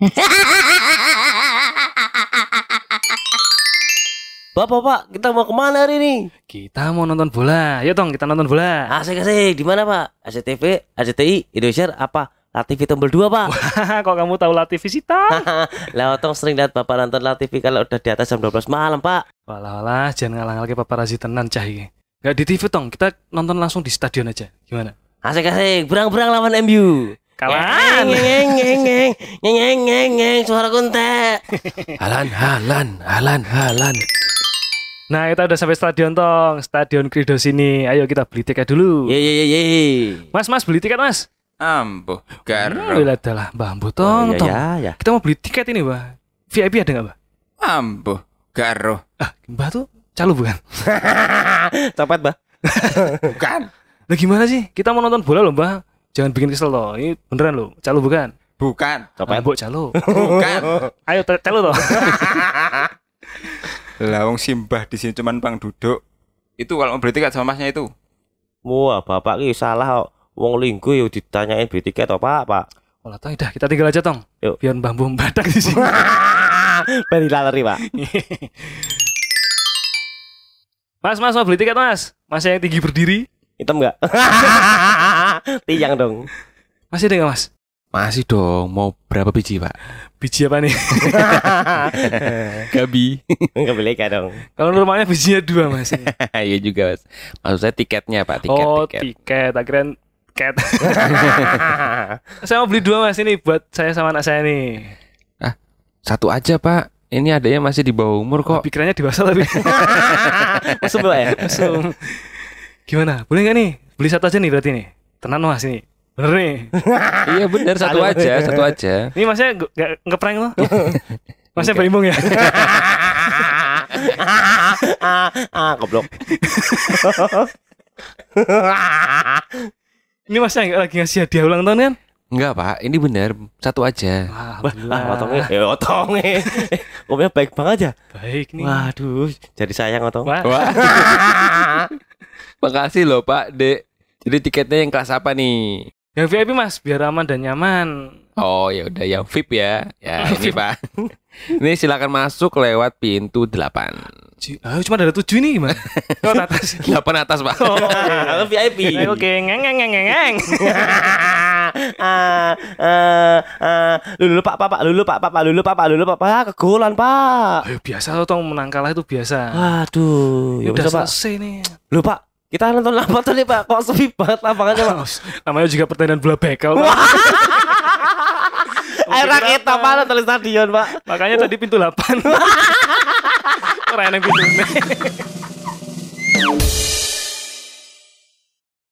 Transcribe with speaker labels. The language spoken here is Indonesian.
Speaker 1: Bapak, Pak, kita mau ke mana hari ini?
Speaker 2: Kita mau nonton bola. Ayo dong, kita nonton bola.
Speaker 1: Asik asik, di mana Pak? SCTV, RCTI, Indonesia apa? La TV tombol 2 Pak.
Speaker 2: Kok kamu tahu La TV Sita?
Speaker 1: Lah otong sering lihat Bapak nonton La TV kalau udah di atas jam 12 malam Pak.
Speaker 2: Walah, walah, jangan ngalang lagi paparazi tenan cah. Gak di TV tong, kita nonton langsung di stadion aja. Gimana?
Speaker 1: Asik asik, berang-berang lawan MU.
Speaker 2: Kalah.
Speaker 1: Ngeng ngeng ngeng ngeng ngeng ngeng suara kuntek.
Speaker 3: Halan, halan, halan, halan.
Speaker 2: Nah, kita udah sampai stadion tong, Stadion Krido sini. Ayo kita beli tiket dulu.
Speaker 1: Ye ye ye ye.
Speaker 2: Mas, Mas, beli tiket, Mas.
Speaker 3: Ambo, garo.
Speaker 2: lah adalah, Mbak Ambo tong,
Speaker 1: Oh,
Speaker 2: tong.
Speaker 1: ya, ya, ya.
Speaker 2: Kita mau beli tiket ini, Mbak. VIP ada nggak, Mbak?
Speaker 3: Ambo, garo.
Speaker 2: Ah, Mbak tuh calo bukan?
Speaker 1: Copet, Bah.
Speaker 3: Bukan.
Speaker 2: Lah gimana sih? Kita mau nonton bola loh, Mbak. Jangan bikin kesel loh. Ini beneran loh, calo bukan?
Speaker 3: Bukan.
Speaker 1: Copet.
Speaker 2: Mbok calo.
Speaker 3: Bukan.
Speaker 2: Ayo calo toh.
Speaker 3: Lawang simbah di sini cuman pang duduk. Itu kalau mau beli tiket sama masnya itu.
Speaker 1: Wah, Bapak ki salah kok. Wong linggu yo ditanyain beli tiket apa, Pak?
Speaker 2: Oh, tong, udah kita tinggal aja tong.
Speaker 1: Yuk.
Speaker 2: Biar Mbak Ambo badak di sini.
Speaker 1: Beli lalari, Pak.
Speaker 2: Mas, Mas mau beli tiket, Mas? Mas yang tinggi berdiri.
Speaker 1: Hitam enggak? Tiang dong.
Speaker 2: Masih ada nggak, Mas?
Speaker 3: Masih dong, mau berapa biji, Pak?
Speaker 2: Biji apa nih?
Speaker 3: Gabi.
Speaker 1: Enggak beli kan dong.
Speaker 2: Kalau normalnya bijinya dua, Mas.
Speaker 3: Iya juga, Mas. Maksud saya tiketnya, Pak, tiket,
Speaker 2: oh,
Speaker 3: tiket.
Speaker 2: tiket. Akhirnya cat. saya mau beli dua, Mas. Ini buat saya sama anak saya nih.
Speaker 3: Satu aja, Pak. Ini adanya masih di bawah umur kok.
Speaker 2: Pikirannya dewasa tapi.
Speaker 1: Masuk ya?
Speaker 2: Langsung. Gimana? Boleh nggak nih? Beli satu aja nih berarti nih. Tenan Mas ini. Bener nih.
Speaker 3: iya bener, satu aja, satu aja.
Speaker 2: Ini masnya nggak- ngeprank loh. Masnya berimbung ya?
Speaker 1: ah, goblok.
Speaker 2: Ini masnya lagi ngasih hadiah ulang tahun kan?
Speaker 3: Enggak, Pak. Ini bener, satu aja.
Speaker 2: Wah,
Speaker 1: ah, otongnya, ya otongnya. Omnya baik banget ya.
Speaker 2: baik nih.
Speaker 1: Waduh, jadi sayang otong.
Speaker 2: Wah.
Speaker 3: Makasih loh, Pak, Dek. Jadi tiketnya yang kelas apa nih?
Speaker 2: yang VIP mas, biar aman dan nyaman.
Speaker 3: Oh ya udah yang VIP ya. Ya ini Pak. ini silakan masuk lewat pintu 8.
Speaker 2: Ci- Ah, cuma ada tujuh ini gimana? Oh, atas.
Speaker 3: 8 atas Pak.
Speaker 2: Oh,
Speaker 1: Halo VIP.
Speaker 2: oke. Oke, ngeng ngeng ngeng ngeng,
Speaker 1: ah, ah, ah. Lulu pak, pak, pak, lulu pak, pak, pak, lulu pak, pak, lulu pak, pak, kegolan pak.
Speaker 2: Ayo biasa tuh tong menang kalah itu biasa.
Speaker 1: Waduh, ya
Speaker 2: Udah selesai nih.
Speaker 1: Lu pak, kita nonton apa tadi pak? Kok sepi banget lapangannya pak?
Speaker 2: Namanya juga pertandingan bola bekel. Pak.
Speaker 1: Air apa nonton di stadion pak?
Speaker 2: Makanya tadi pintu 8. Orang yang pintu.